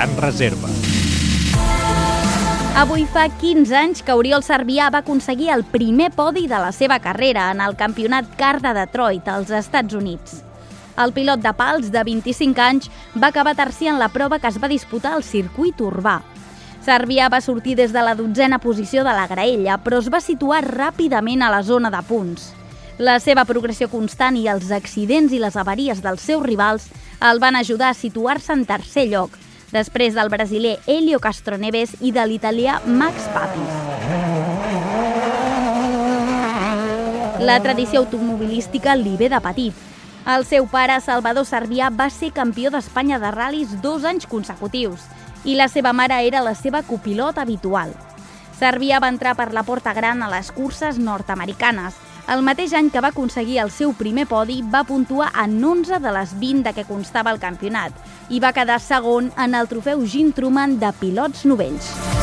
gran reserva. Avui fa 15 anys que Oriol Servià va aconseguir el primer podi de la seva carrera en el campionat car de Detroit, als Estats Units. El pilot de pals de 25 anys va acabar tercer en la prova que es va disputar al circuit urbà. Servià va sortir des de la dotzena posició de la graella, però es va situar ràpidament a la zona de punts. La seva progressió constant i els accidents i les avaries dels seus rivals el van ajudar a situar-se en tercer lloc, després del brasiler Helio Castroneves i de l'italià Max Papis. La tradició automobilística li ve de petit. El seu pare, Salvador Servià, va ser campió d'Espanya de ral·lis dos anys consecutius i la seva mare era la seva copilot habitual. Servià va entrar per la porta gran a les curses nord-americanes, el mateix any que va aconseguir el seu primer podi, va puntuar en 11 de les 20 de què constava el campionat i va quedar segon en el trofeu Gin Truman de pilots novells.